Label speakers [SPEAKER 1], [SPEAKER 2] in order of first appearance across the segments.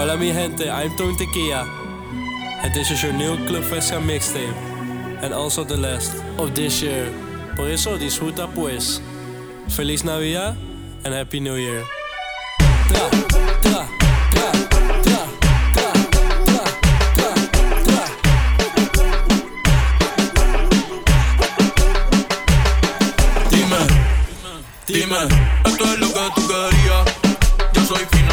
[SPEAKER 1] Hola mi gente, I'm Tony Tequila. And this is your new Club Fresca mixtape. And also the last of this year. Por eso disfruta pues. Feliz Navidad and Happy New Year. Tra, tra, tra, tra, tra, tra, tra, tra.
[SPEAKER 2] Dime, dime, esto es lo que tú querías. Yo soy.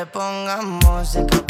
[SPEAKER 2] le
[SPEAKER 3] pongan música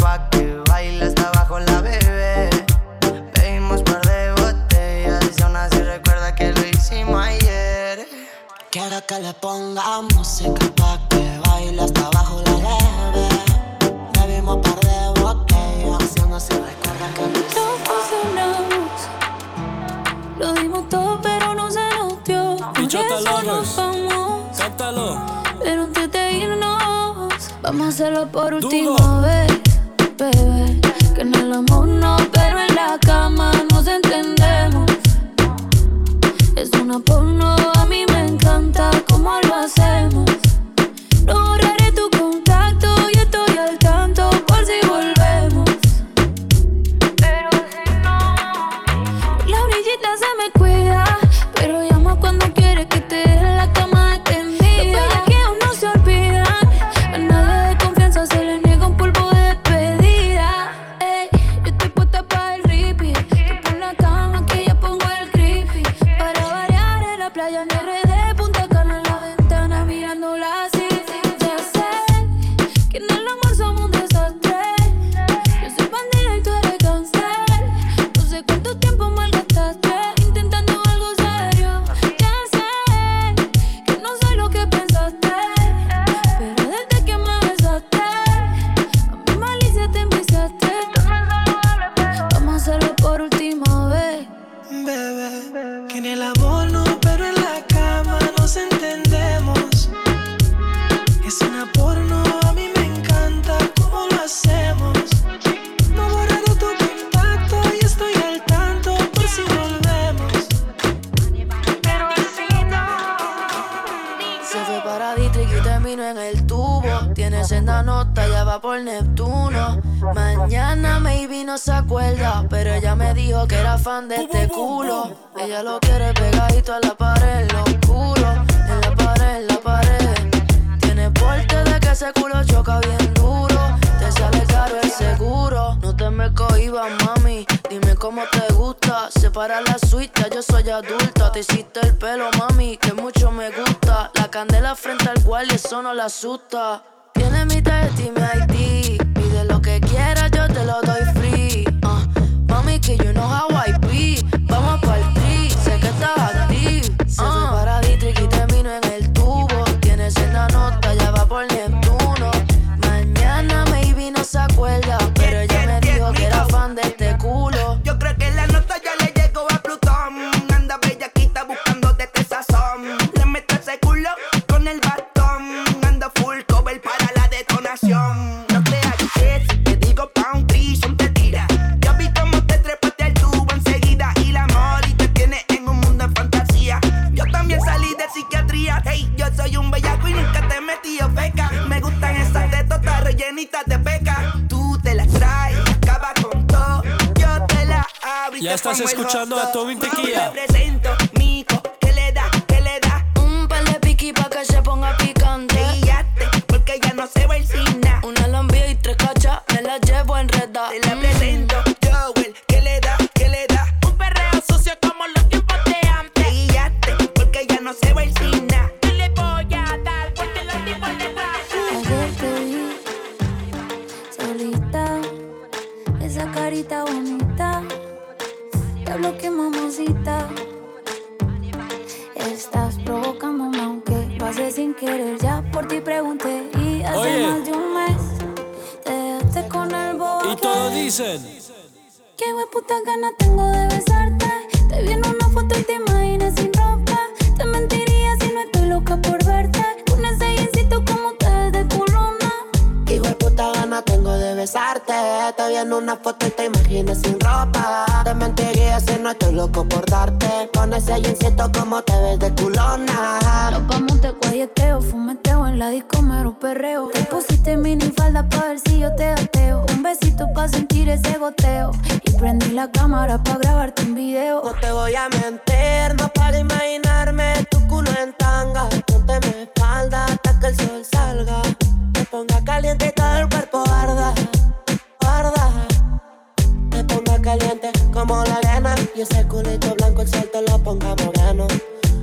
[SPEAKER 3] Qué puta gana tengo de besarte. Te vi una
[SPEAKER 4] besarte. Te vi en una foto y te imaginé sin ropa. Te mentiría si no estoy loco por darte. Con ese jeansito como te ves de culona.
[SPEAKER 3] Nos vamos guayeteo, fumeteo en la disco mero perreo. Te pusiste mini falda pa' ver si yo te ateo. Un besito pa' sentir ese goteo. Y prendí la cámara pa' grabarte un video.
[SPEAKER 4] No te voy a mentir, no para imaginarme tu culo en tanga. Ponte mi espalda hasta que el sol salga. Te ponga caliente y todo el cuerpo arda. Como la arena. Y ese culito blanco el sol lo ponga moreno.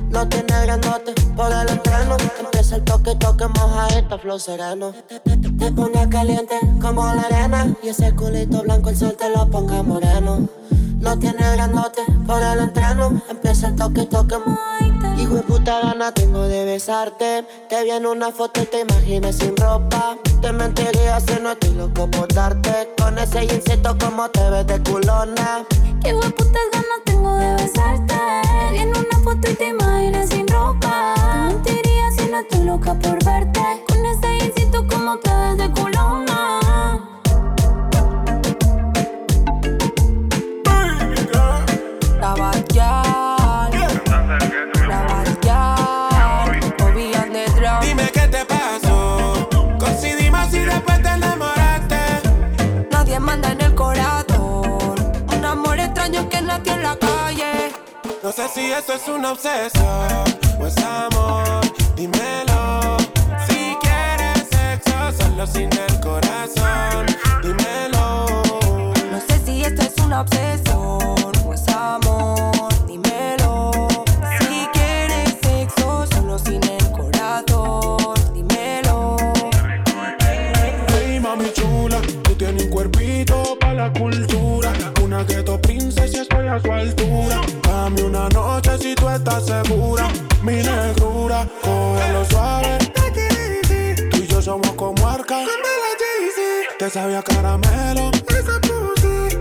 [SPEAKER 4] No tiene grandote por el entreno. Empieza el toque, toque, moja esta flow sereno. Te, ponga caliente como la arena. Y ese culito blanco el sol te lo ponga moreno. No tiene grandote por el entreno. Empieza el toque, toque, Hijo de puta gana tengo de besarte. Te vi en una foto y te imaginé sin ropa. Te mentiría si no estoy loco por darte. Con ese jeansito como te ves de culona.
[SPEAKER 3] Qué putas ganas tengo de besarte. En una foto y te imaginé sin ropa. Te mentiría si no estoy loca por verte.
[SPEAKER 5] Sé si eso es una obsesión o es amor. Dímelo. Si quieres sexo, solo sin el corazón. Dímelo.
[SPEAKER 6] No sé si esto es una obsesión o es amor. Dímelo. Si quieres sexo, solo sin el corazón. Dímelo.
[SPEAKER 5] Hey, mami chula, tú tienes un cuerpito para la cultura. Una ghetto princesa, estoy a su altura. Dame una noche si tú estás segura. Mi negrura, cógelo suave. Tú y yo somos como arca. Te sabía caramelo. Esa pussy.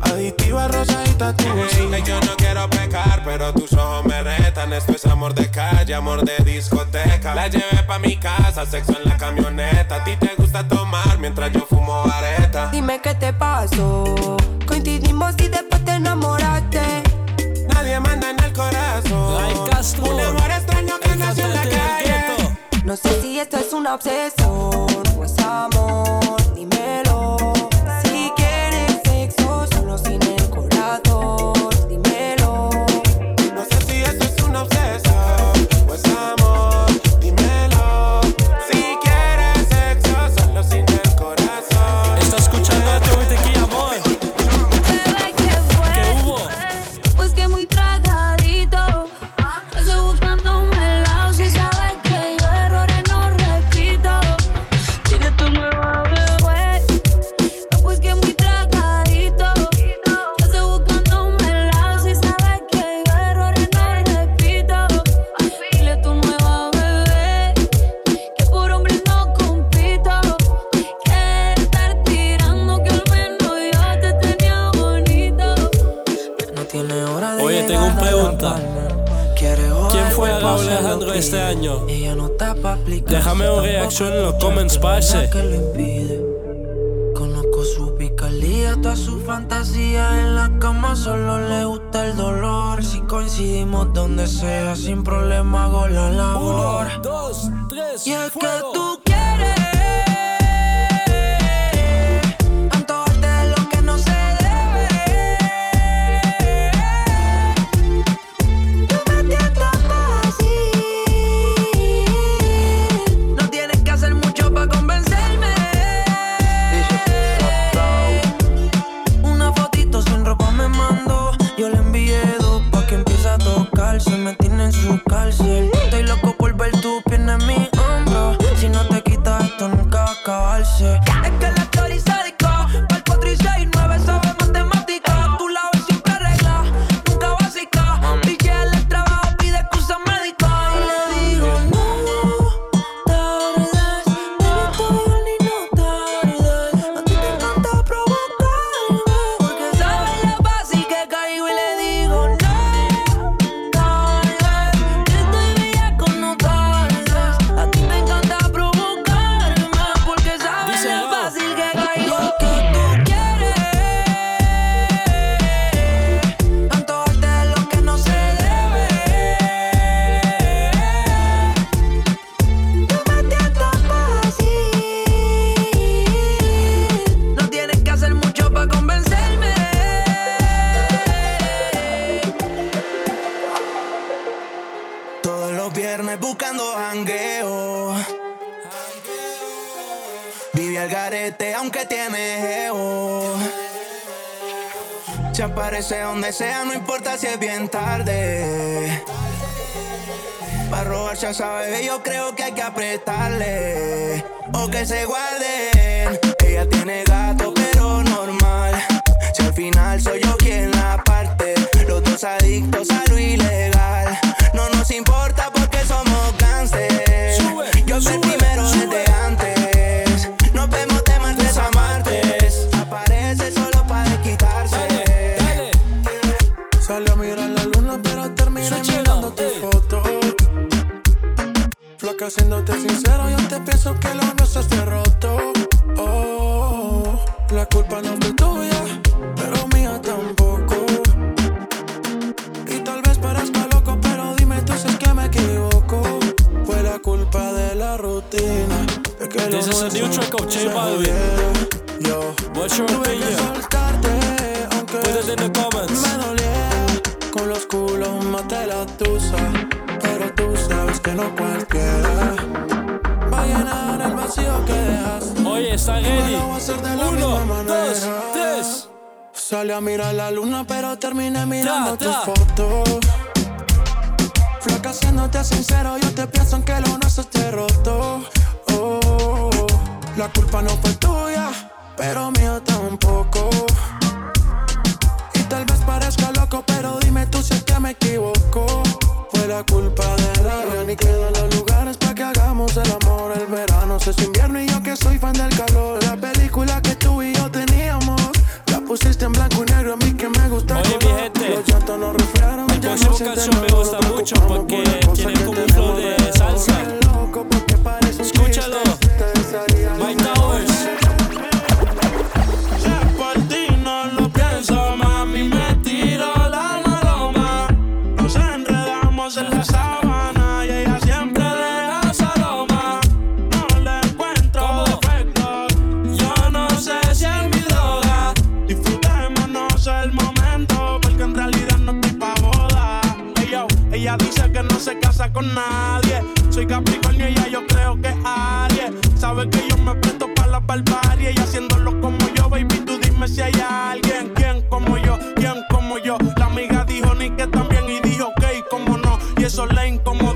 [SPEAKER 5] Adictiva, rosadita, tú sí. Yo no quiero pecar, pero tus ojos me retan. Esto es amor de calle, amor de discoteca. La llevé pa' mi casa, sexo en la camioneta. A ti te gusta tomar mientras yo fumo vareta.
[SPEAKER 6] Dime qué te pasó.
[SPEAKER 5] La
[SPEAKER 7] cantante
[SPEAKER 8] geo. Se aparece donde sea, no importa si es bien tarde. Para robarse a esa bebé yo creo que hay que apretarle. O que se guarden. Ella tiene gato pero normal. Si al final soy yo quien la parte. Los dos adictos a lo ilegal. No nos importa
[SPEAKER 9] Flaca, siéndote sincero, yo te pienso que lo nuestro esté roto. Oh, la culpa no fue tuya, pero mía tampoco. Y tal vez parezca loco, pero dime tú si es que me equivoco. Fue la culpa de la rutina. De que
[SPEAKER 1] This is a new track of J Balvin.
[SPEAKER 9] Yo
[SPEAKER 1] What's your opinion?
[SPEAKER 9] soltarte, aunque
[SPEAKER 1] Put it in the comments.
[SPEAKER 9] me dolía con los culos maté la tusa, pero tú sabes que no cualquiera
[SPEAKER 1] Uno, dos, tres.
[SPEAKER 9] Salí a mirar la luna, pero terminé mirando
[SPEAKER 1] Tra,
[SPEAKER 9] tu
[SPEAKER 1] tra.
[SPEAKER 9] foto. Flaca, siéndote sincero, yo te pienso que lo nuestro esté roto. Oh, la culpa no fue tuya, pero mía tampoco. Y tal vez parezca loco, pero dime tú si es que me equivoco. Fue la culpa de la ni quedan los lugares para que hagamos el amor. El verano se es invierno y yo que soy fan del calor. La película que tú y yo teníamos, la pusiste en blanco
[SPEAKER 1] porque
[SPEAKER 10] en realidad no estoy pa' boda. Ella dice que no se casa con nadie. Soy Capricornio y ella yo creo que es Aries. Sabe que yo me presto para la barbarie y haciéndolo como yo, baby, tú dime si hay alguien, quién como yo, quién como yo. La amiga dijo ni que también y dijo ok, como no. Y eso le incomodó,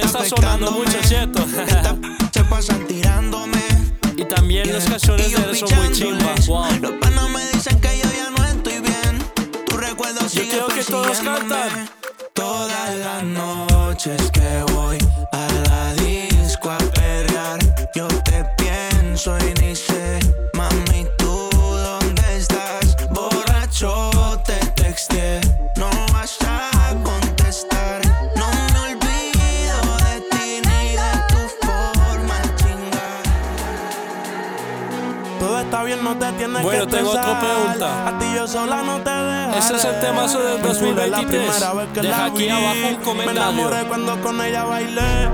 [SPEAKER 1] también está sonando mucho, ¿cierto?
[SPEAKER 8] se pasan tirándome.
[SPEAKER 1] Y también
[SPEAKER 8] yeah. las
[SPEAKER 1] de él son muy chimbas. Wow.
[SPEAKER 8] Los panos me dicen que yo ya no estoy bien. Tu recuerdo yo sigue Yo
[SPEAKER 1] quiero que todos cantan.
[SPEAKER 8] Todas las noches que voy a la disco a perrear, yo te pienso y ni
[SPEAKER 1] bueno,
[SPEAKER 9] que
[SPEAKER 1] tengo otra pregunta.
[SPEAKER 9] A ti yo sola no te dejaré.
[SPEAKER 1] Ese es el temazo del 2023. Deja aquí abajo un comentario.
[SPEAKER 9] Me enamoré cuando con ella bailé.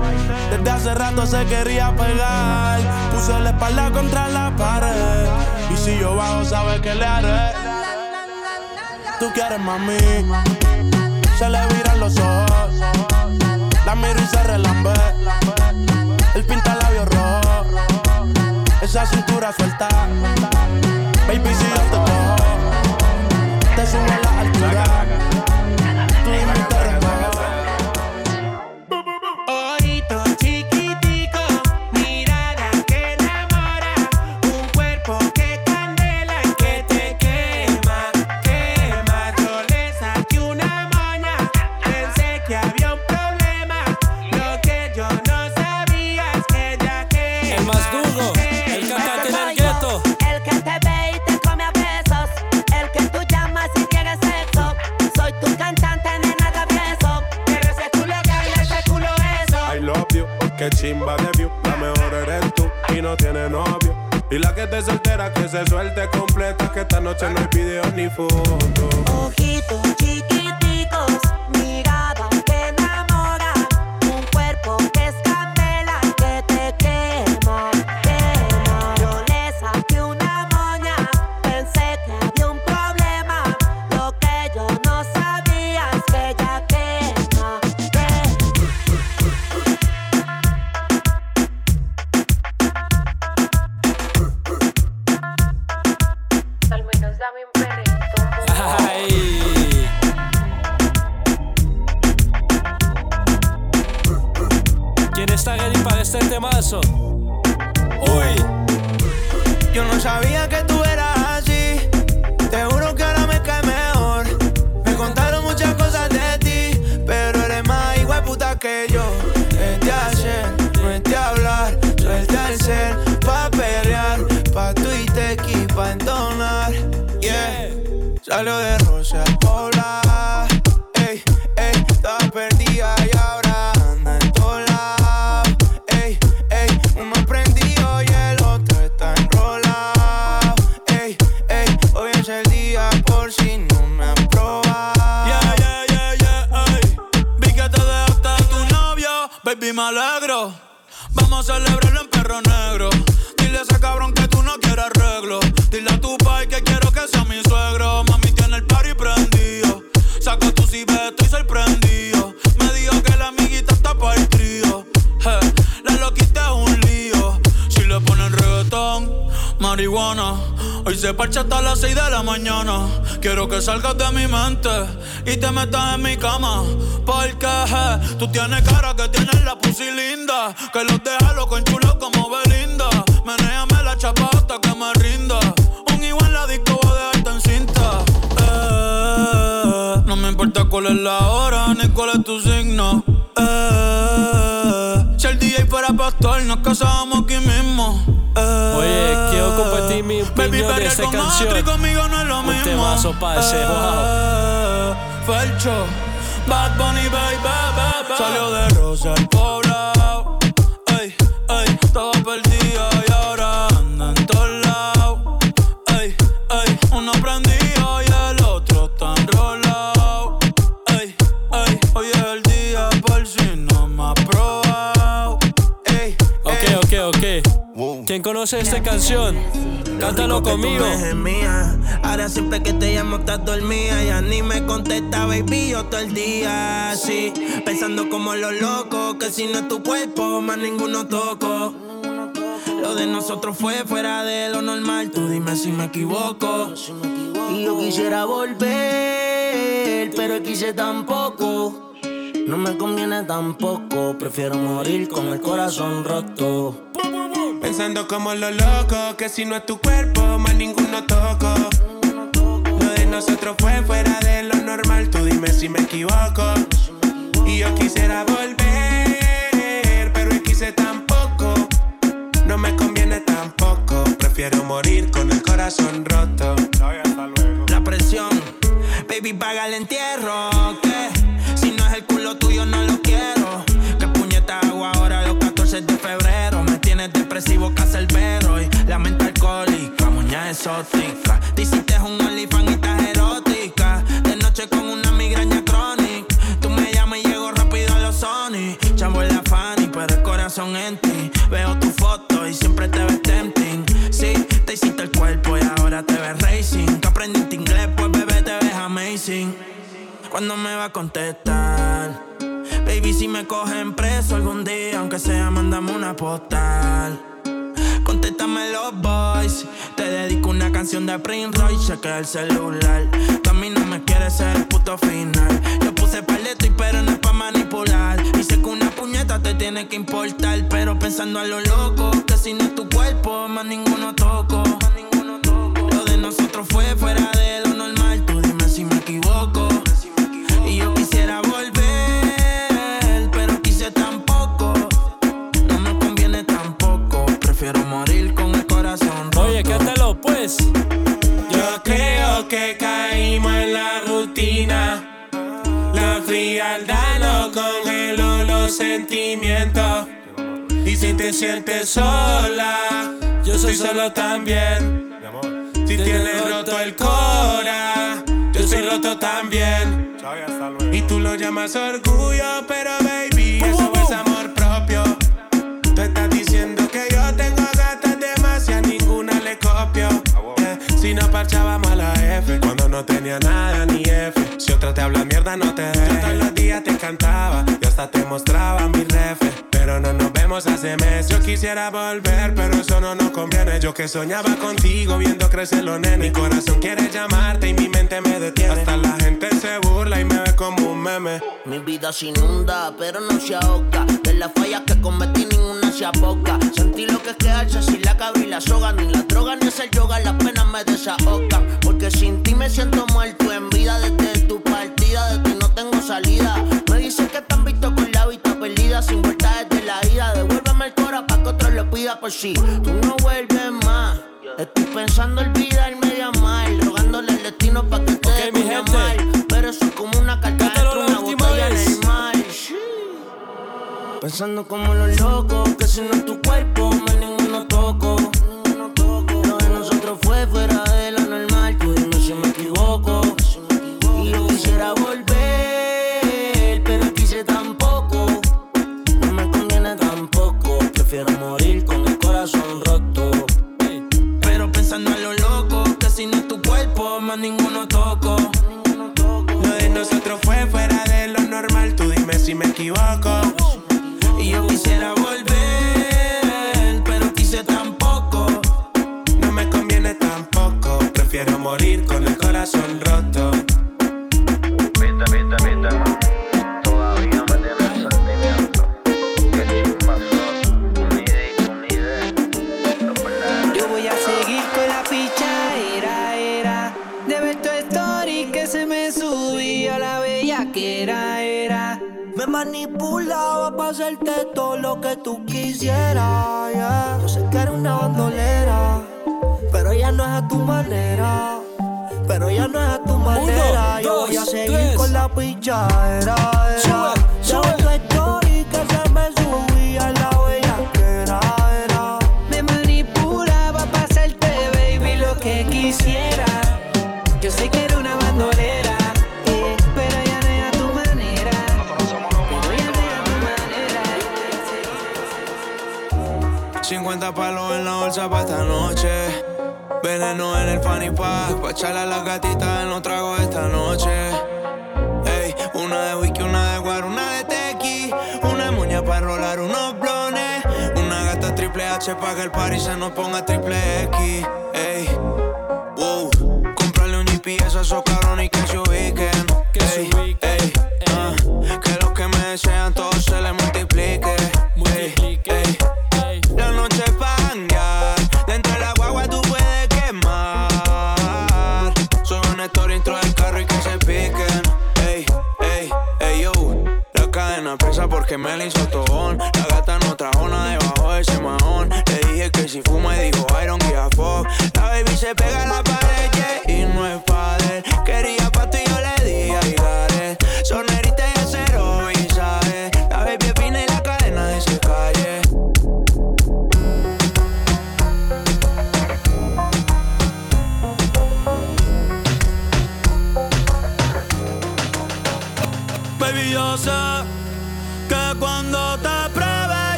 [SPEAKER 9] Desde hace rato se quería pegar. Puso la espalda contra la pared. Y si yo bajo, sabes que le haré. Tú quieres mami. Se le viran los ojos. La miro y se relambé. El pinta labios rojo. Esa cintura suelta. Baby, si yo te cojo, te subo a la altura.
[SPEAKER 11] que
[SPEAKER 2] se suelte completa. Que esta noche no hay video ni foto.
[SPEAKER 1] conoces esta canción? Cántalo conmigo.
[SPEAKER 8] Ahora siempre que te llamo estás dormida. Ya ni me contesta, baby, yo todo el día así. Pensando como los locos, que si no es tu cuerpo, más ninguno toco. Lo de nosotros fue fuera de lo normal. Tú dime si me equivoco. Y yo quisiera volver,
[SPEAKER 12] pero quise tampoco. No me conviene tampoco, prefiero morir con el corazón roto.
[SPEAKER 5] Pensando como lo loco, que si no es tu cuerpo, más ninguno toco. Lo de nosotros fue fuera de lo normal, tú dime si me equivoco. Y yo quisiera volver, pero él quise tampoco. No me conviene tampoco, prefiero morir con el corazón roto.
[SPEAKER 8] La presión, baby, paga el entierro. Que si no es el culo tuyo, no lo depresivo, casa el perro. Y la mente alcohólica, muñeca exótica. Te hiciste un OnlyFans y estás erótica. De noche con una migraña crónica. Tú me llamas y llego rápido a los Sony. Chavo en la Fanny, pero el corazón en ti. Veo tu foto y siempre te ves tempting. Sí, te hiciste el cuerpo y ahora te ves racing. Que aprendiste inglés, pues bebé te ves amazing. ¿Cuándo me va a contestar? Baby, si me cogen preso algún día, aunque sea, mandame una postal. Contéstame los boys. Te dedico una canción de Prince Royce, chequea el celular. Tú a mí no me quieres ser el puto final. Yo puse paleto y pero no es pa' manipular. Y que una puñeta te tiene que importar. Pero pensando a lo loco, que si no es tu cuerpo, más ninguno toco. Lo de nosotros fue fuera de lo normal. Yo
[SPEAKER 5] creo que caímos en la rutina. La frialdad no congeló los sentimientos. Y si te sientes sola, yo soy solo también. Si tienes roto el cora, yo soy roto también. Y tú lo llamas orgullo, pero parchábamos a la F, cuando no tenía nada ni F. Si otra te habla mierda, no te dejes. Yo todos los días te cantaba y hasta te mostraba hace meses. Yo quisiera volver, pero eso no nos conviene. Yo que soñaba contigo, viendo crecer los nenes. Mi corazón quiere llamarte y mi mente me detiene. Hasta la gente se burla y me ve como un meme.
[SPEAKER 12] Mi vida se inunda, pero no se ahoga. De las fallas que cometí, ninguna se aboca. Sentí lo que es quedarse sin la cabra y la soga. Ni la droga ni hacer yoga, las penas me desahogan. Porque sin ti me siento muerto en vida. Desde tu partida, de ti no tengo salida. Me dicen que han visto con la vista perdida. Sin vuelta ida. Devuélveme el cora pa' que otro lo pida por si tú no vuelves más. Estoy pensando olvidarme de amar. Rogándole al destino pa' que te
[SPEAKER 6] Ok, mi gente.
[SPEAKER 12] amar. Pero eso es como una carta de una botella en el mar. Pensando como los locos, que si no es tu cuerpo, Y yo quisiera volver, pero quise tampoco. No me conviene tampoco. Prefiero morir con el corazón roto. Hacerte todo lo que tú quisieras. yeah. Yo sé que eres una bandolera, pero ya no es a tu manera. Pero ya no es a tu manera. Yo voy a
[SPEAKER 6] dos,
[SPEAKER 12] seguir
[SPEAKER 6] tres.
[SPEAKER 12] con la pichadera. era.
[SPEAKER 6] Sube, sube.
[SPEAKER 5] 50 palos en la bolsa para esta noche. Veneno en el fanny pack. Pa' echarle a las gatitas en los tragos esta noche. Ey, una de whisky, una de guaro, una de tequi. Una moña para rolar unos blones. Una gata triple H para que el party se nos ponga triple X. Ey, wow. Comprarle un GPS a esos cabrones y que se ubiquen.
[SPEAKER 13] insultó.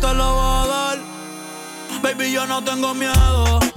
[SPEAKER 13] te lo voy a dar. Baby, yo no tengo miedo.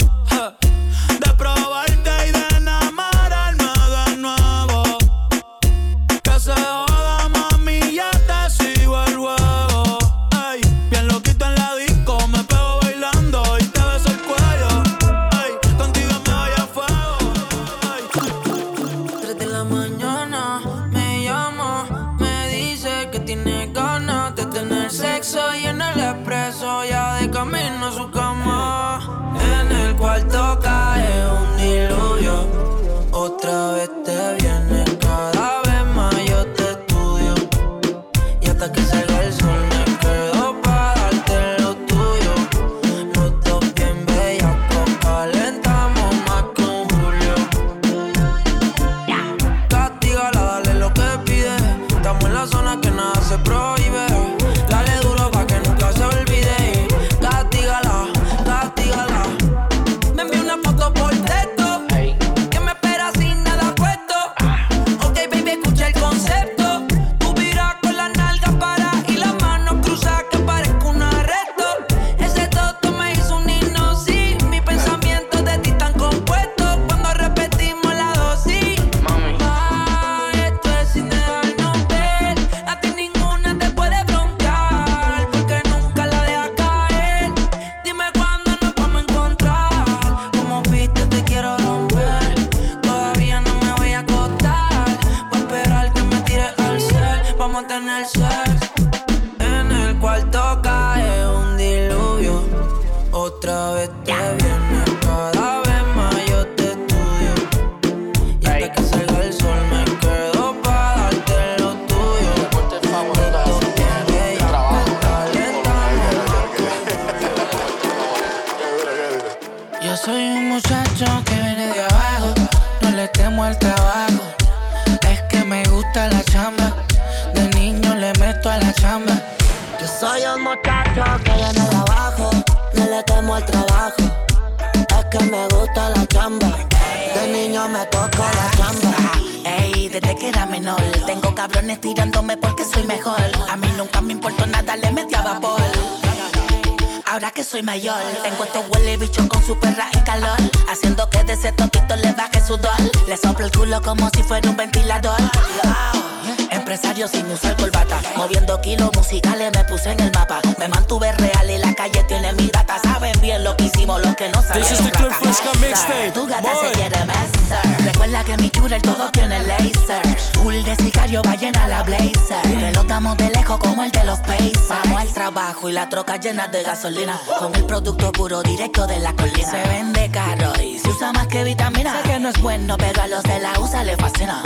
[SPEAKER 13] de
[SPEAKER 14] gasolina. Con el producto puro directo de la colina. Se vende caro y se usa más que vitamina. Sé que no es bueno, pero a los de la USA le fascina.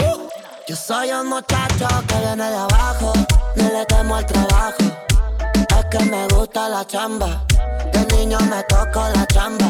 [SPEAKER 15] Yo soy un muchacho que viene de abajo, no le temo al trabajo. Es que me gusta la chamba, de niño me toco la chamba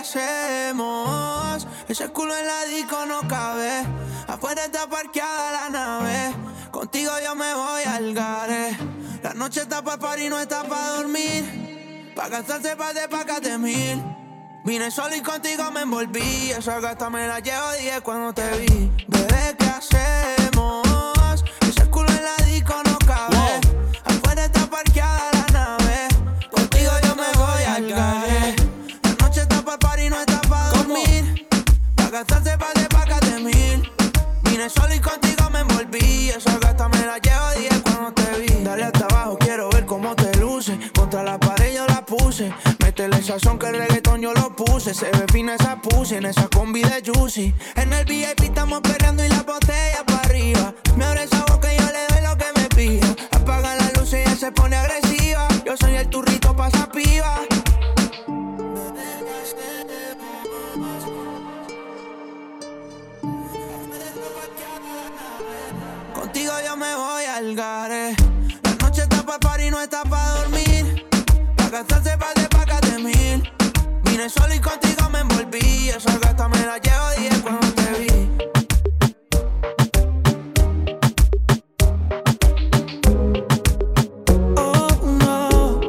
[SPEAKER 8] hacemos? Ese culo en la disco no cabe. Afuera está parqueada la nave. Contigo yo me voy al gare. La noche está para par no está para dormir. Pa' cansarse, pa' de pa' de mil. Vine solo y contigo me envolví. Esa gata me la llevo 10 cuando te vi. Bebé, ¿qué hacer? Solo y contigo me envolví. Esa gata me la llevo dije cuando te vi. Dale hasta abajo, quiero ver cómo te luce. Contra la pared yo la puse. Métele sazón que el reggaetón yo lo puse. Se ve fina esa puse en esa combi de Juicy. En el VIP estamos peleando y la botella para arriba. Me abre esa boca y yo le doy lo que me pida. Apaga la luz y ella se pone agresiva. Yo soy el turno al. La noche está pa' party, no está pa' dormir. Pa' gastarse pa' de pacas de mil. Vine solo y contigo me envolví. Esa gata me la llevo 10 cuando te vi. Oh, no.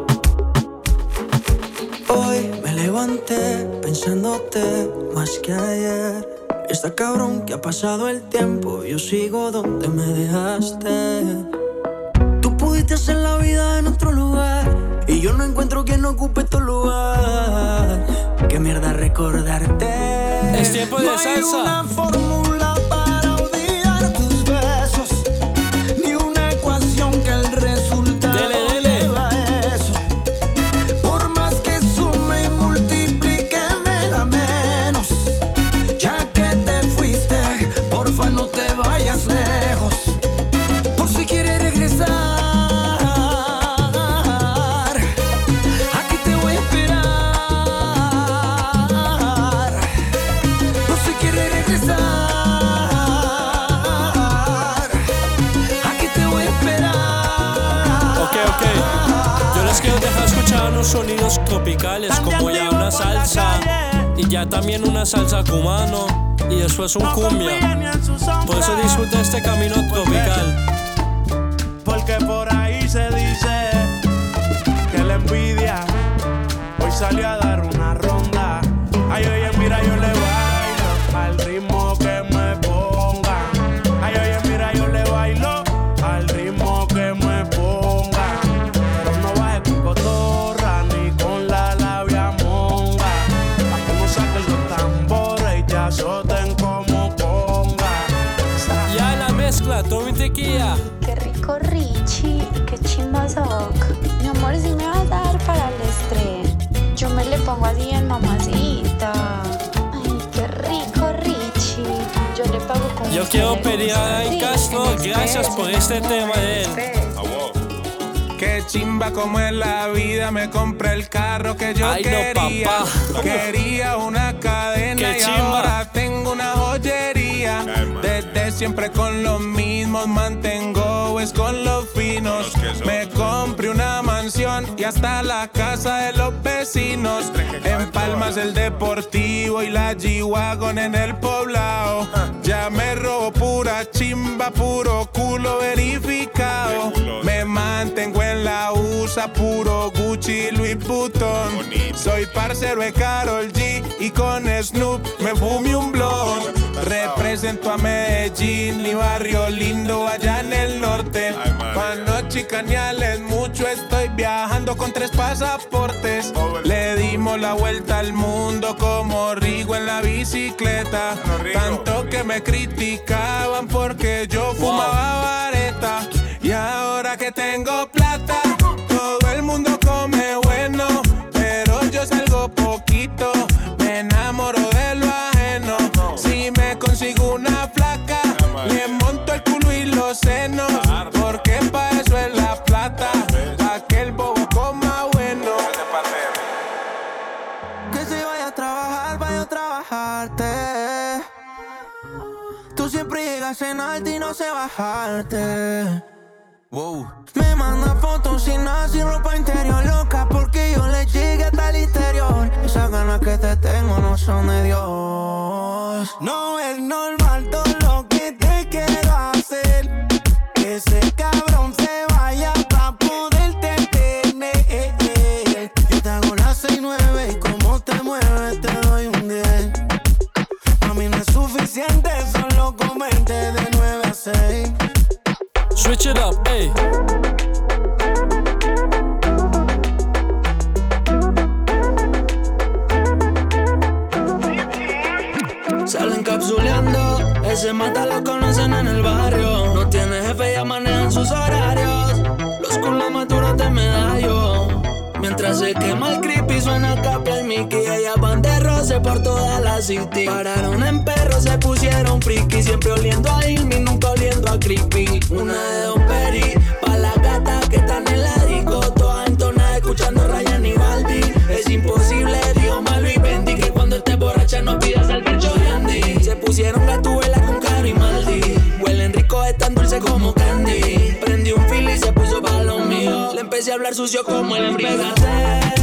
[SPEAKER 8] Hoy me levanté pensándote más que ayer. Está cabrón que ha pasado el tiempo, yo sigo donde me dejaste. Tú pudiste hacer la vida en otro lugar y yo no encuentro quien ocupe tu lugar. Qué mierda recordarte.
[SPEAKER 1] Es tiempo de
[SPEAKER 8] No
[SPEAKER 1] salsa. Tropicales como ya una salsa y ya también una salsa cubano y después un cumbia. Por eso disfruta este camino tropical.
[SPEAKER 9] Porque por ahí se dice que la envidia hoy salió a dar Yo
[SPEAKER 1] quiero pedir a Dani Castro gracias por este tema de él.
[SPEAKER 5] Qué chimba como es la vida, me compré el carro que yo
[SPEAKER 1] Ay, no,
[SPEAKER 5] quería.
[SPEAKER 1] papá.
[SPEAKER 5] Quería una cadena
[SPEAKER 1] Qué
[SPEAKER 5] y
[SPEAKER 1] chimba.
[SPEAKER 5] ahora tengo una joyería. Desde siempre con los mismos mantengo, es con los finos. Me compré una mansión y hasta la casa de los vecinos. En Palmas el Deportivo y la G-Wagon en el poblado. Ya me robo pura chimba, puro culo verificado. Me mantengo en la USA, puro Gucci, Louis Vuitton. Soy parcero de Carol G y con Snoop me fumé un blog. Represento a Medellín, mi barrio lindo allá en el norte. Pa' no chicanearles mucho, estoy viajando con tres pasaportes. Le dimos la vuelta al mundo como Rigo en la bicicleta. Tanto que me criticaban porque yo fumaba vareta. Y ahora que tengo
[SPEAKER 8] siempre llegas en alto y no sé bajarte. Wow. Me manda fotos sin nada, sin ropa interior loca porque yo le llegué hasta el interior. Esas ganas que te tengo no son de Dios. No es normal todo lo que te quiero hacer. Que ese cabrón se vaya pa' poderte tener. Yo te hago las 6 9 y como te mueves te doy un 10. A mí no es suficiente,
[SPEAKER 1] Switch it up, hey.
[SPEAKER 16] Salen capsuleando, ese mata lo conocen en el barrio. No tiene jefe, ya manejan sus horarios. Los con la madura te medallo. Mientras se quema el creepy, suena capla y Mickey, ella bandera por toda la city. Pararon en perro, se pusieron friki. Siempre oliendo a Irmi, nunca oliendo a creepy. Una de Don Peri, pa' las gatas que están en la disco. Todas entonadas escuchando Ryan y Baldi. Es imposible, Dios Malo y Bendy, que cuando estés borracha no pidas al pecho de Andy. Se pusieron gatuela con Caro y Maldi. Huelen rico, es tan dulce como candy. Prendí un fil y se puso pa' lo mío. Le empecé a hablar sucio como el
[SPEAKER 8] embriaguete.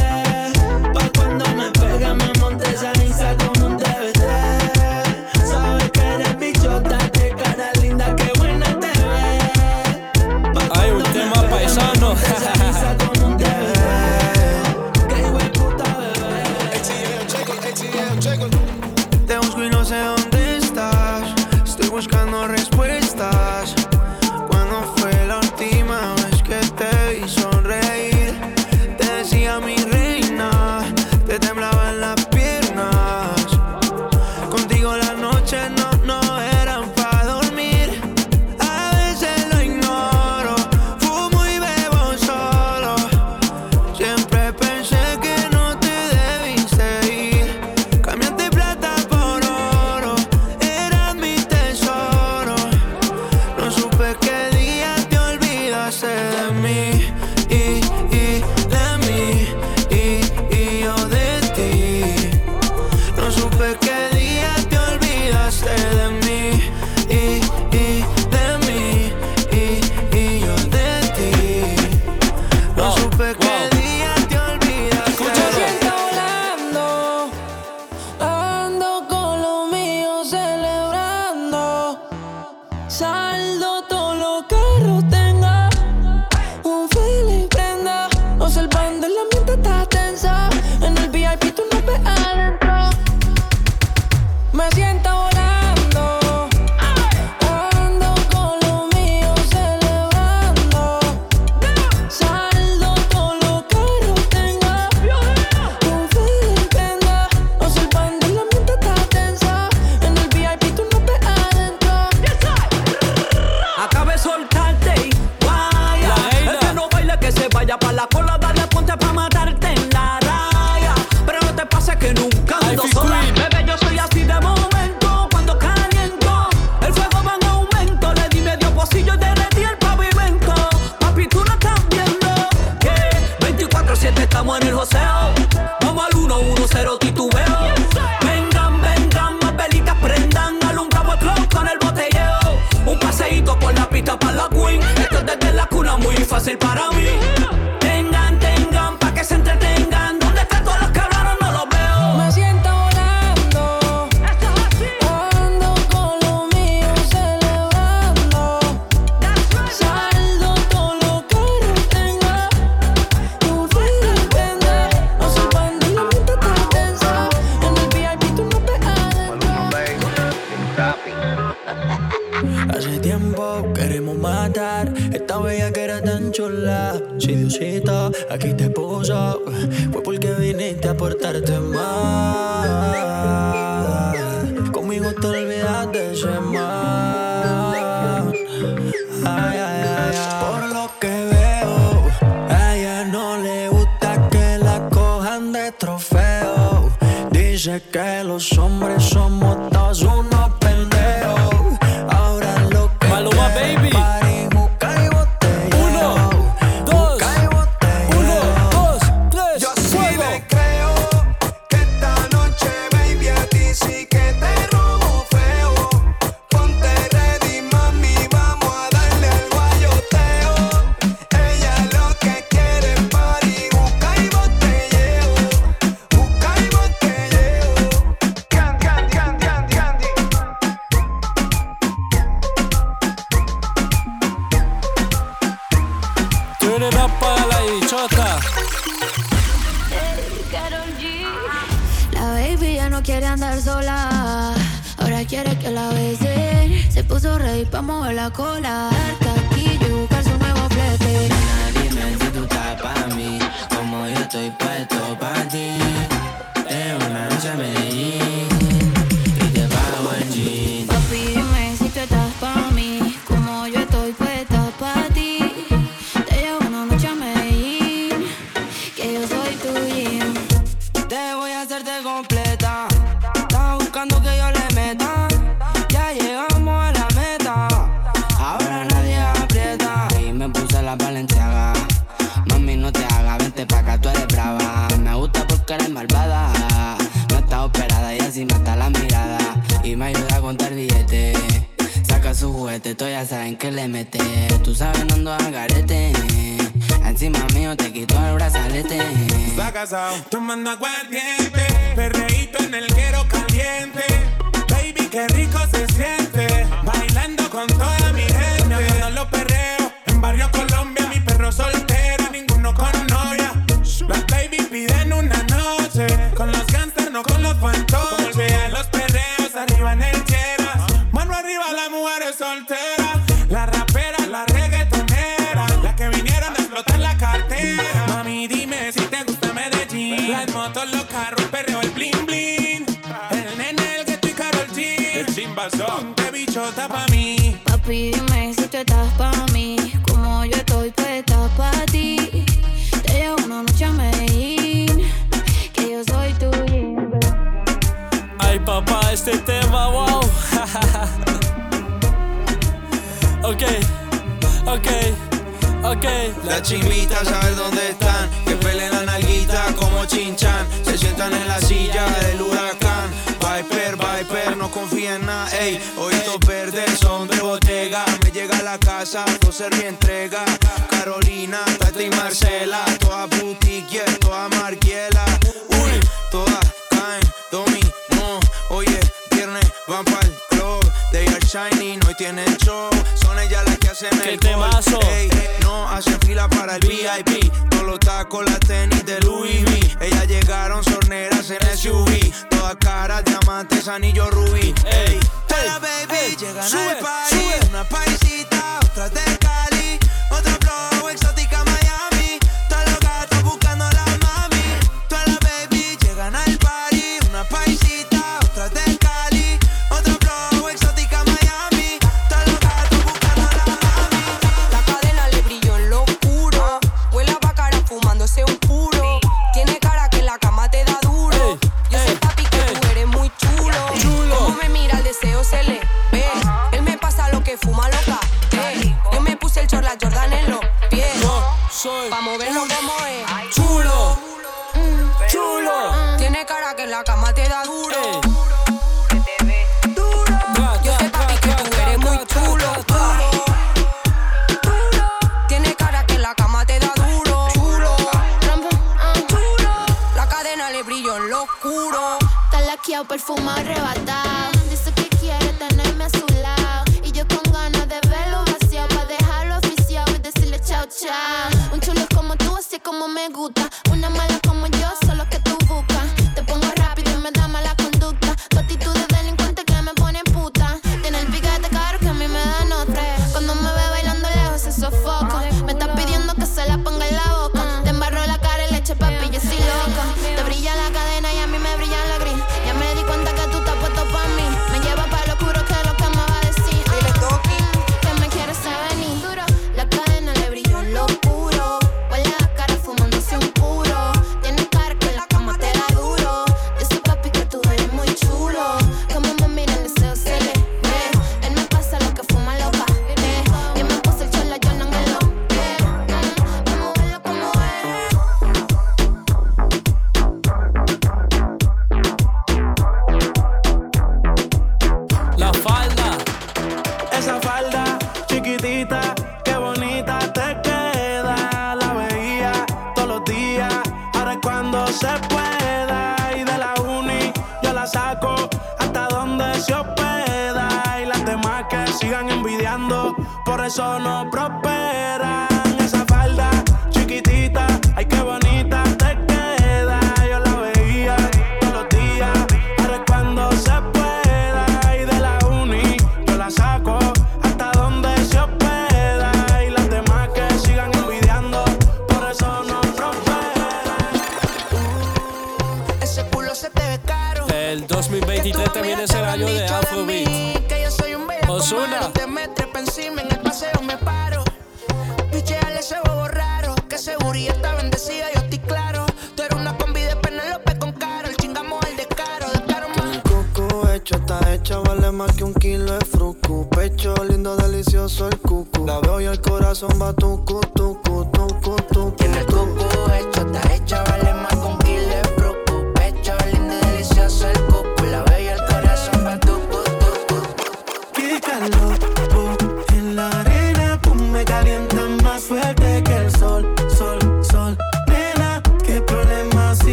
[SPEAKER 8] Las chimitas, saber dónde están. Que peleen la nalguita como chinchan. Se sientan en la silla del huracán. Viper, Viper, no confía en nada, ey. Oídos verdes son de botega. Me llega a la casa, ser mi entrega. Carolina, Tati y Marcela. Toda boutique, toda marquiela. Uy, todas caen, dominó. Oye, viernes, van pa'l club. They are shining, hoy tienen show. Son ellas las que hacen
[SPEAKER 1] el,
[SPEAKER 8] el
[SPEAKER 1] temazo.
[SPEAKER 8] Ey, hacen fila para el VIP. Todos los tacos, las tenis de Louis V. Ellas llegaron sorneras en SUV. Todas caras, diamantes, anillo rubí. Ey, hey, hey, baby, hey, llegan
[SPEAKER 1] sube,
[SPEAKER 8] país.
[SPEAKER 1] Sube.
[SPEAKER 8] Una país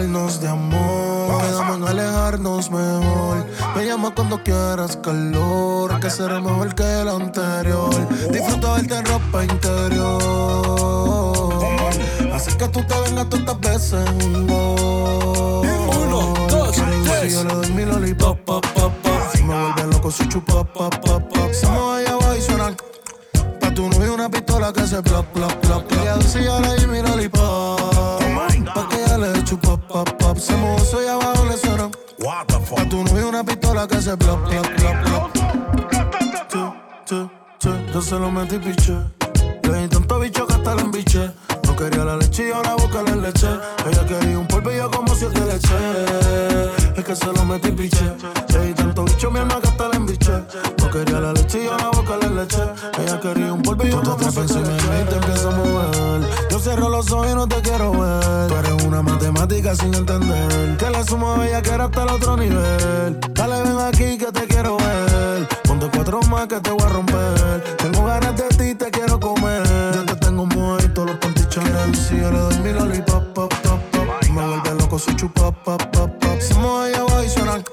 [SPEAKER 8] llenarnos de
[SPEAKER 9] amor.
[SPEAKER 17] Quedamos en alejarnos mejor. Me llama cuando quieras calor, que será mejor que el anterior. Disfruta verte en ropa interior. Así que tú te vengas tantas veces. Oh. Uno,
[SPEAKER 1] dos,
[SPEAKER 17] tres. Si yo le doy mi lollipop, pa, pa, pa. Si me vuelve loco, soy chupa, pa, pa. con su chupa, pa, pa, pa. Se moja y abajo y suenan.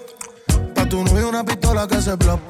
[SPEAKER 17] Pa' tu novio una pistola que se plop.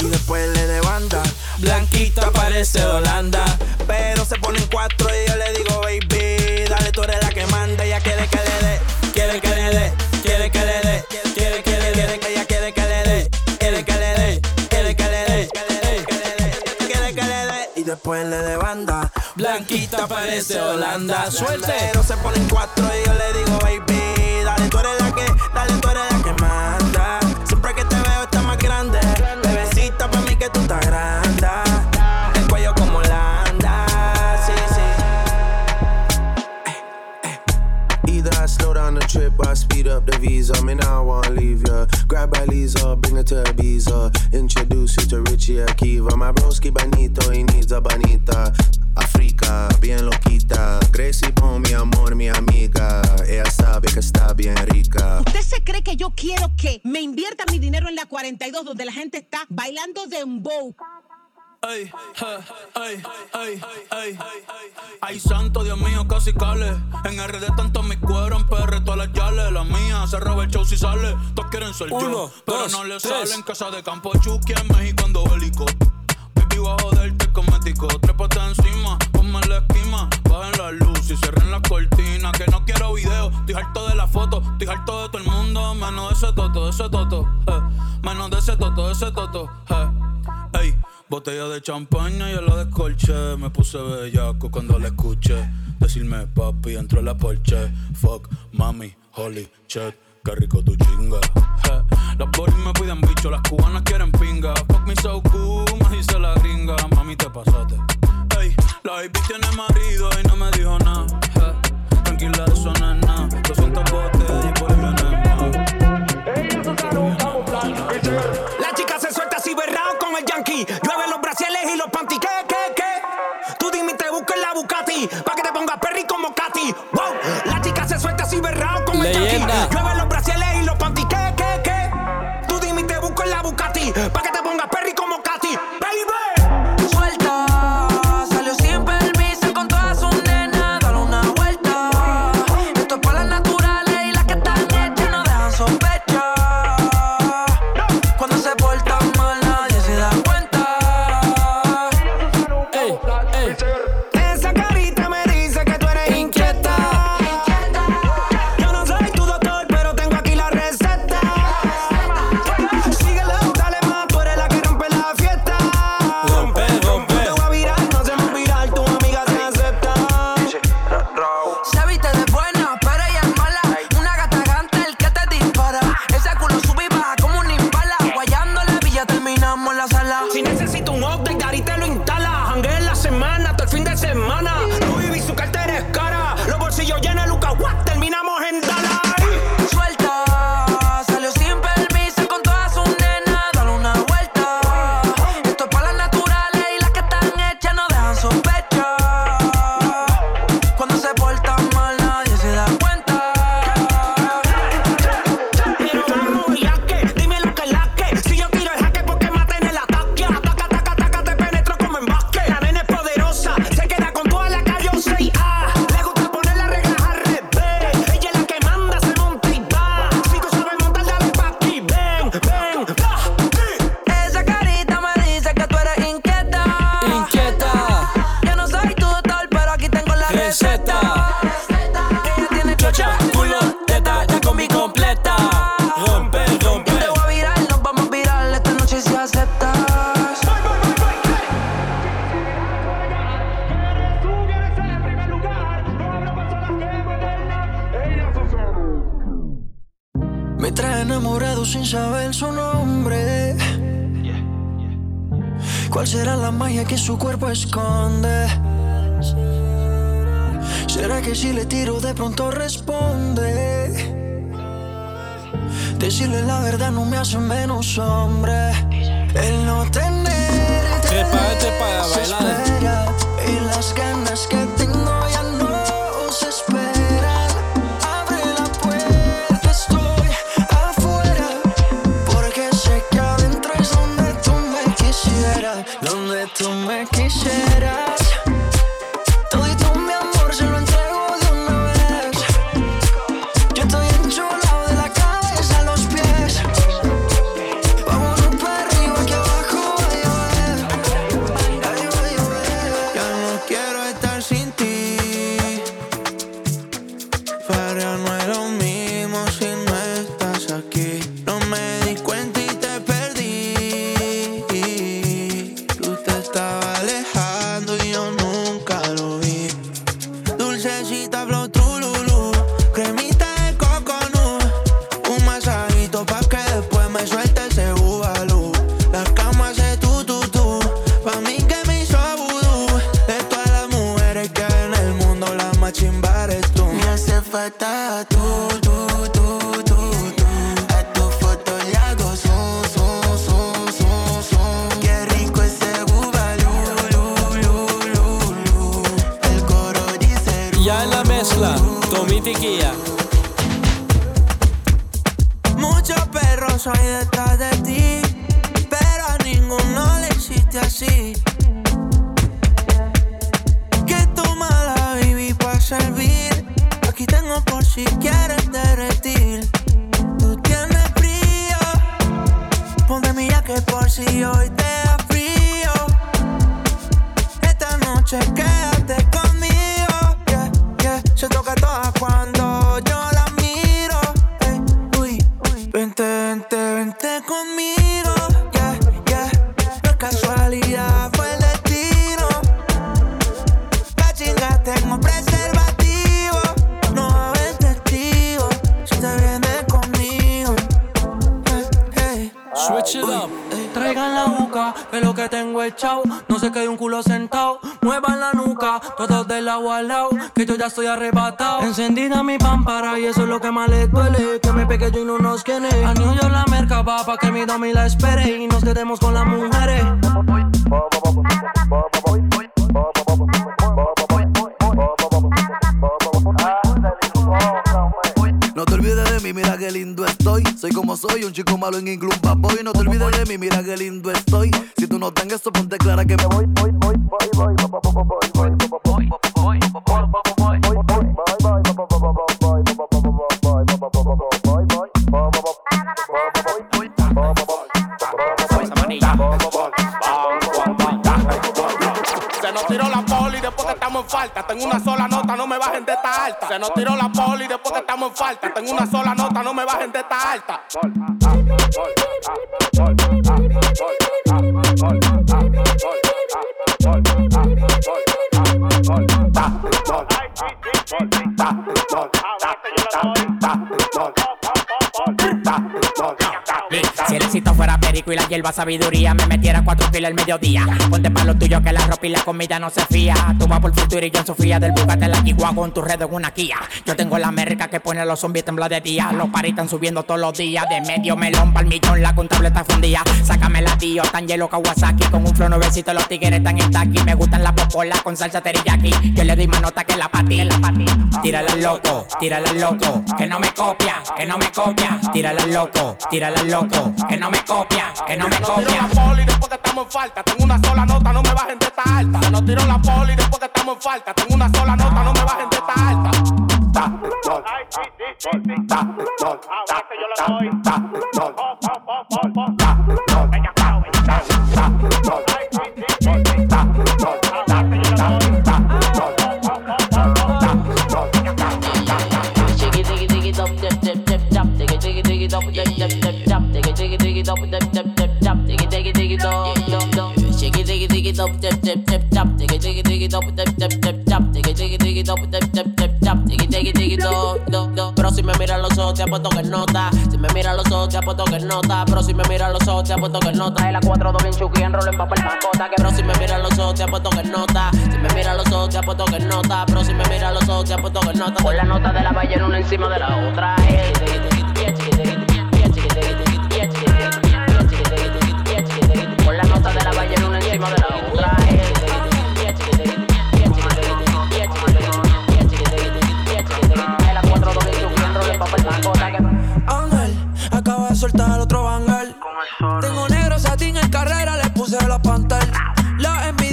[SPEAKER 13] y
[SPEAKER 9] después le
[SPEAKER 8] dé banda. Blanquita parece Holanda, pero se pone en cuatro y yo le digo, baby, dale, tú eres la que manda. Ella quiere que le dé, quiere que le dé, quiere que le dé, quiere que le dé, ella quiere que le dé, quiere que le dé, quiere que le dé, quiere que le dé y después le dé banda. Blanquita parece Holanda, suerte. Pero se pone en cuatro y yo le digo, baby, dale, tú eres la que, dale, tú eres la que.
[SPEAKER 18] visa. Me now wanna leave ya. Grab by Lisa, bring her to Ibiza. Introduce you to Richie Akiva. My broski banito y Nisa banita. Africa, bien loquita. Gracie Bon, mi amor, mi amiga. Ella sabe que está bien rica.
[SPEAKER 19] ¿Usted se cree que yo quiero que me invierta mi dinero en la 42 donde la gente está bailando dembow?
[SPEAKER 2] Ay, ay, ay, ay, ay. santo, Dios mío, casi cale. En RD tanto mi cuero, en PR todas las yales. La mía se roba el show si sale. Todos quieren ser yo, pero no le salen. Casa de campo, Chucky en México ando bélico. Baby, bajo del cosmético. Trépate encima, ponme la esquima. Bajen la luz y cierren las cortinas. Que no quiero video, estoy harto de la foto. Estoy harto de todo el mundo. Menos de ese toto, de ese toto. Eh. Menos de ese toto, de ese toto. Eh. Botella de champaña, y yo la descolché. Me puse bellaco cuando la escuché. Decirme papi, entró la Porsche. Fuck, mami, holy shit, qué rico tu chinga. Las boris me piden bicho, las cubanas quieren pinga. Fuck me so cool, me dice la gringa. Mami, te pasaste. Hey, la IP tiene marido y no me dijo nada. Hey, tranquila, eso no es nada. 200 botes y por
[SPEAKER 20] el Ellos Pa' que te pongas perry como Katy. Wow, la chica se suelta así berrao con
[SPEAKER 1] Leyenda.
[SPEAKER 20] el kaki. Llueve los brasiles y los panty. ¿Qué, qué, qué? Tú dime y te busco en la
[SPEAKER 13] bucati. hombres El
[SPEAKER 21] éxito fuera perico y la hierba sabiduría, me metiera cuatro kilos al mediodía. Ponte pa' lo tuyo que la ropa y la comida no se fía. Tú vas por futuro y yo en Sofía del Bugatti en la Chihuahua con tu red en una Kia. Yo tengo la merca que pone a los zombies temblar de día. Los paris están subiendo todos los días. De medio melón pa'l millón, la contable está fundida. Sácame la tío, tan hielo Kawasaki. Con un flow nuevecito, los tigres están en taqui. Me gustan las popolas con salsa teriyaki. Yo le doy más nota que la pati, la pati. Tírala al loco, tírala al loco. Que no me copia, que no me copia. Tírala al loco, tírala al loco. Que no me copia, que no me
[SPEAKER 22] Se nos tiró
[SPEAKER 21] copia.
[SPEAKER 22] la poli después que estamos en falta. Tengo una sola nota, no me bajen de esta alta. Se nos tiró la poli después que estamos en falta. Tengo una sola nota, no me bajen de esta alta.
[SPEAKER 23] Shiggy no, Pero si me mira los ojos, te apuesto que nota. Si me mira los ojos, te apuesto que nota. Pero si me mira los ojos, te apuesto que nota. la 4 doble en chuki, en en papel mascota. Que pero si me mira los ojos, te apuesto que nota. Si me mira los ojos, te apuesto que nota. Pero si me mira los ojos, te apuesto que nota. Con la nota de la ballena una encima de la otra. Con la nota de la ballena una encima de la otra.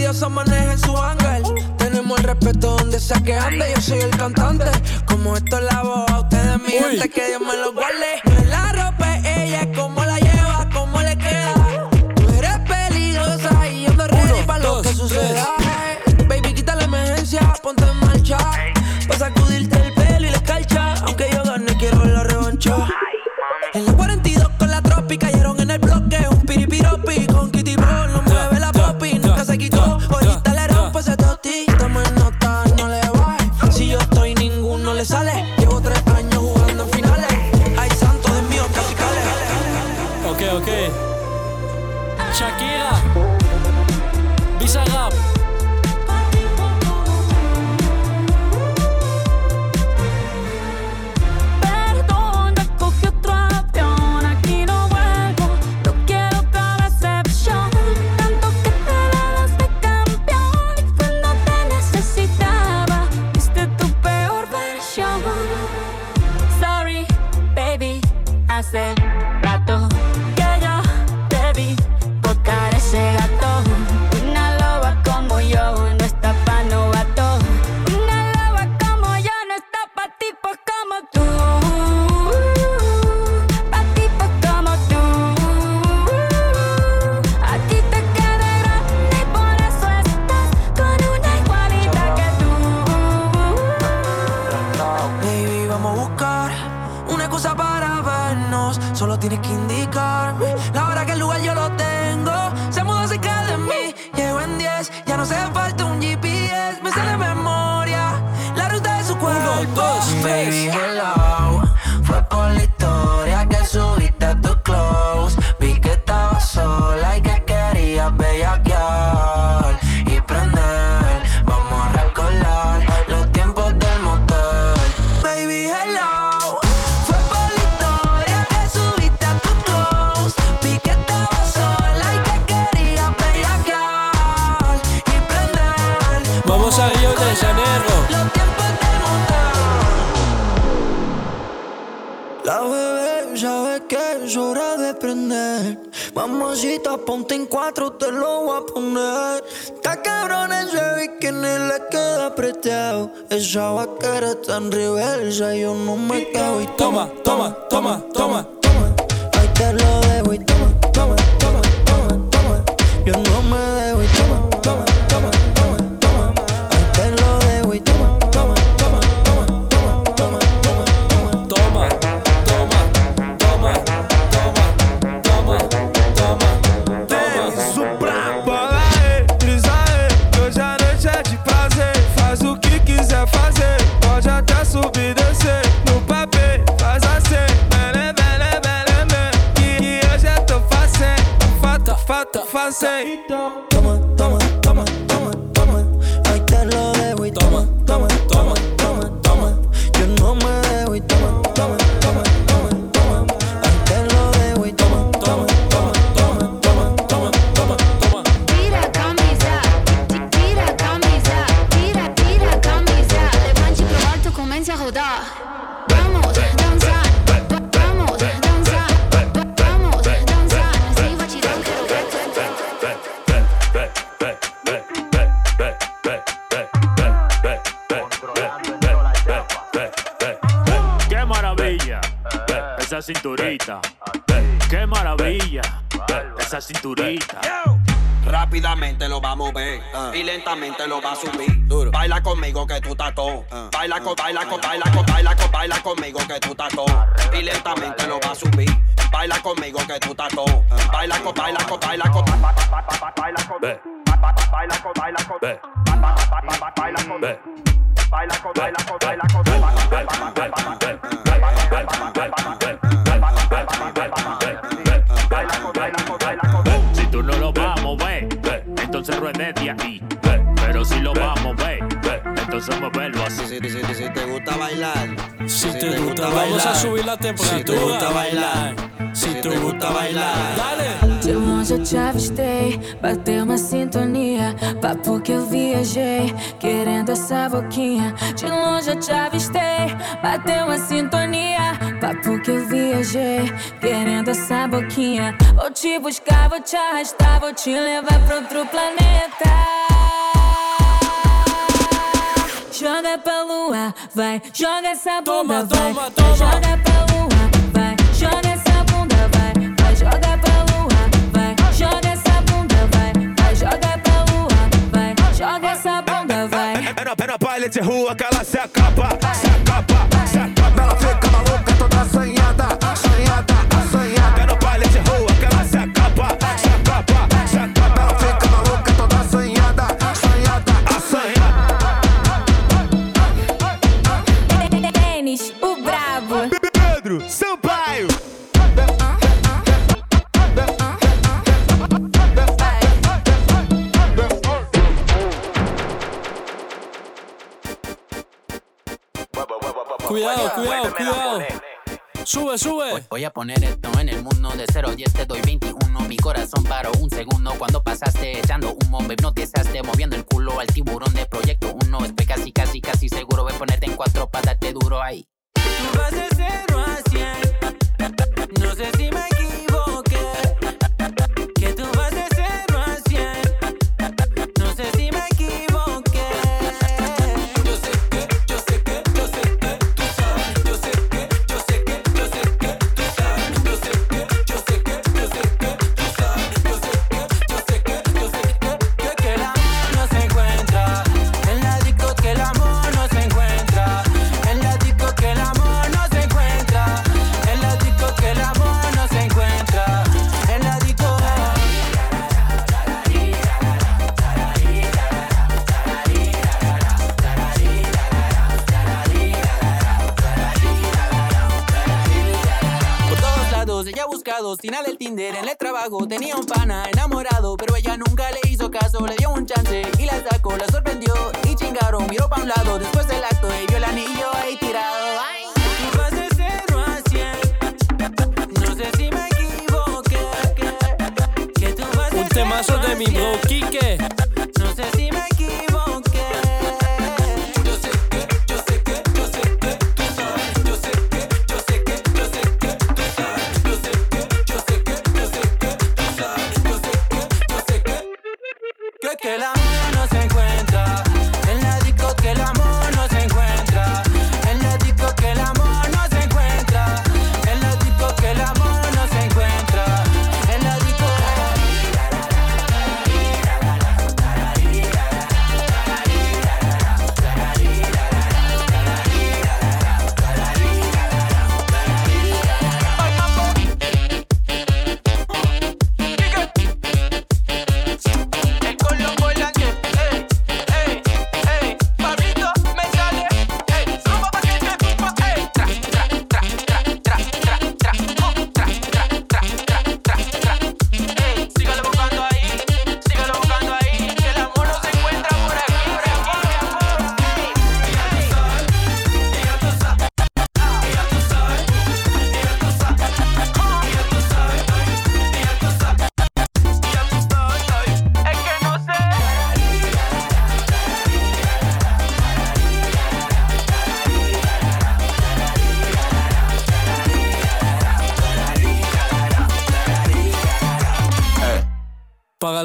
[SPEAKER 13] Los envidiosos manejan su ángel. Tenemos el respeto donde sea que ande. Yo soy el cantante. Como esto es la voz, a ustedes mi gente, que Dios me lo guarde. cinturita. Rápidamente ah. lo
[SPEAKER 8] va a mover uh. Ah. Ah. y
[SPEAKER 12] lentamente lo va a subir. Baila conmigo que tú taco. Uh. Baila con, baila con, baila con, baila con, baila conmigo que tú taco. Y lentamente lo va a subir. Baila conmigo que tú taco. Uh. Baila con, baila con, baila con, baila con. Baila con, baila con, baila con. Baila con, baila con, baila con.
[SPEAKER 24] Entonces muévelo así.
[SPEAKER 12] Si, te gusta bailar,
[SPEAKER 1] Si te gusta, vamos a subir la temperatura.
[SPEAKER 12] Si te gusta bailar,
[SPEAKER 1] Si te gusta bailar, dale.
[SPEAKER 3] De longe eu te avistei, bateu uma sintonia. Papo que eu viajei, querendo essa boquinha. De longe eu te avistei, bateu uma sintonia. Papo que eu viajei, querendo essa boquinha. Vou te buscar, vou te arrastar, vou te levar pra outro planeta. Joga pra lua, vai, joga essa bunda, vai. vai, Joga pra lua, vai, joga essa bunda, vai. Vai, joga pra lua, vai, joga essa bunda, vai. Vai, joga pra lua, vai, joga essa bunda, vai.
[SPEAKER 25] É na, é na baile de rua que ela se acaba, se acaba, se acaba. Ela fica
[SPEAKER 1] Cuidado, cuidado, cuidado. Sube, sube.
[SPEAKER 23] Voy a poner esto en el mundo de 0 10 te doy 21 Mi corazón paró un segundo cuando pasaste echando humo Me hipnotizaste moviendo el culo al tiburón de Proyecto 1 Estoy casi, casi, casi seguro Voy a ponerte en cuatro para darte duro ahí
[SPEAKER 8] Tú vas de cero a cien. No sé si me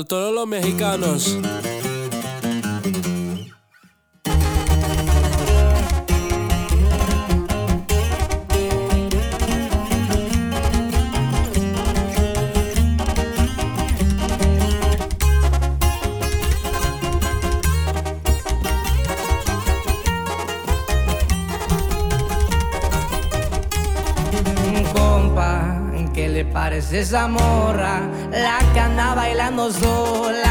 [SPEAKER 1] Todos los mexicanos, un
[SPEAKER 16] compa que le parece amor la que anda bailando sola.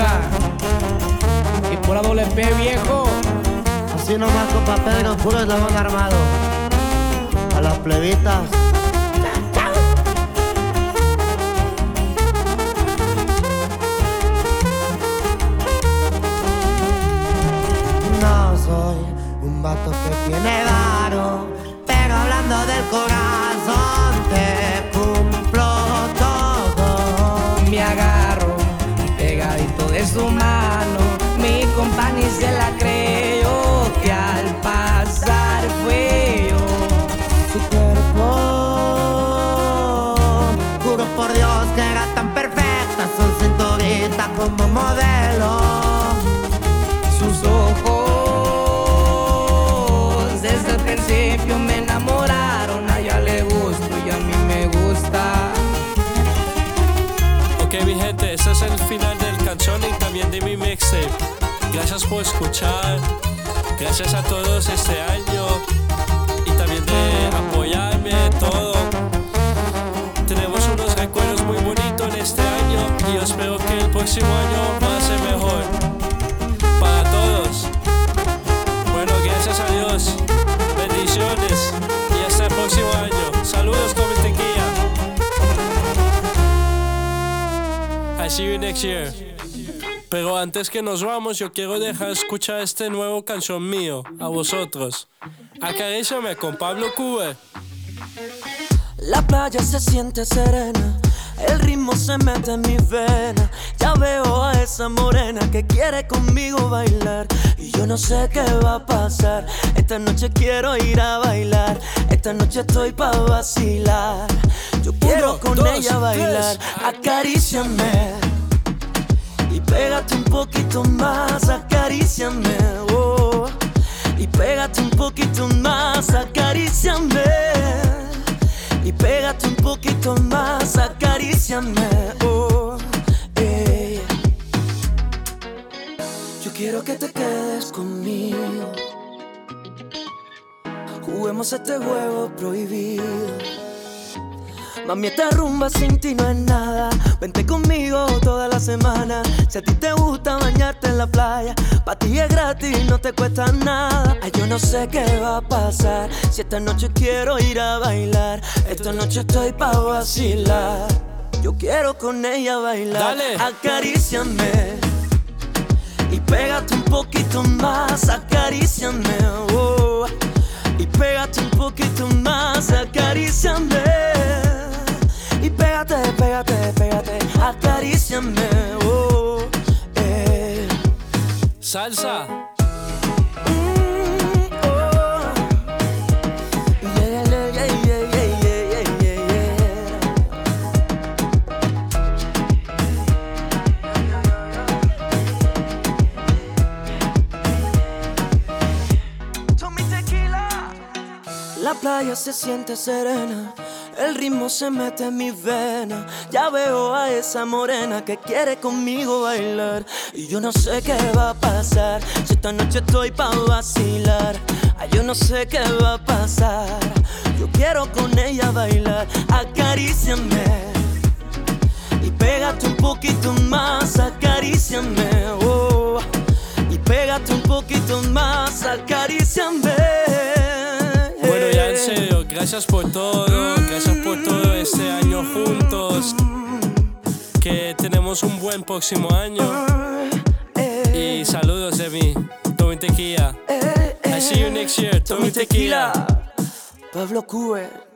[SPEAKER 16] acá. Y pura doble P, viejo.
[SPEAKER 4] Así nomás con papel, con puro eslabón armado. A las plebitas. No soy un vato que tiene varo, pero hablando del corazón.
[SPEAKER 1] seres humanos. gracias por escuchar, gracias a todos este año y también de apoyarme todo. Tenemos unos recuerdos muy bonitos en este año y yo espero que el próximo año pase mejor. Para todos. Bueno, gracias a Dios. Bendiciones y hasta el próximo año. Saludos con I'll see you next year. Pero antes que nos vamos, yo quiero dejar escuchar este nuevo canción mío, a vosotros. Acaríciame con Pablo Cube.
[SPEAKER 26] La playa se siente serena, el ritmo se mete en mi vena. Ya veo a esa morena que quiere conmigo bailar. Y yo no sé qué va a pasar. Esta noche quiero ir a bailar. Esta noche estoy pa' vacilar. Yo quiero con ella bailar. Acaríciame Pégate un poquito más. Acaríciame. oh. Y pégate un poquito más. Acaríciame. Y pégate un poquito más, acaríciame, oh. Yo quiero que te quedes conmigo. Juguemos este juego prohibido. Mami, esta rumba sin ti no es nada. Vente conmigo toda la semana. Si a ti te gusta bañarte en la playa, pa' ti es gratis, no te cuesta nada. Ay, yo no sé qué va a pasar. Si esta noche quiero ir a bailar, esta noche estoy pa' vacilar. Yo quiero con ella bailar.
[SPEAKER 1] Dale.
[SPEAKER 26] Acaríciame. Y pégate un poquito más, acaríciame. oh. Y pégate un poquito más, acaríciame. Y pégate, pégate, pégate, acaríciame. Oh, eh.
[SPEAKER 1] Salsa.
[SPEAKER 26] La playa se siente serena, el ritmo se mete en mi vena. Ya veo a esa morena que quiere conmigo bailar. Y yo no sé qué va a pasar, si esta noche estoy pa' vacilar. Ay, yo no sé qué va a pasar, yo quiero con ella bailar. Acaríciame y pégate un poquito más, acaríciame. Oh, y pégate un poquito más, acaríciame.
[SPEAKER 1] Gracias por todo, gracias por todo este año juntos. Que tenemos un buen próximo año. Y saludos de mí, Tommy Tequila. I see you next year, Tommy Tequila.
[SPEAKER 26] Pablo Cue.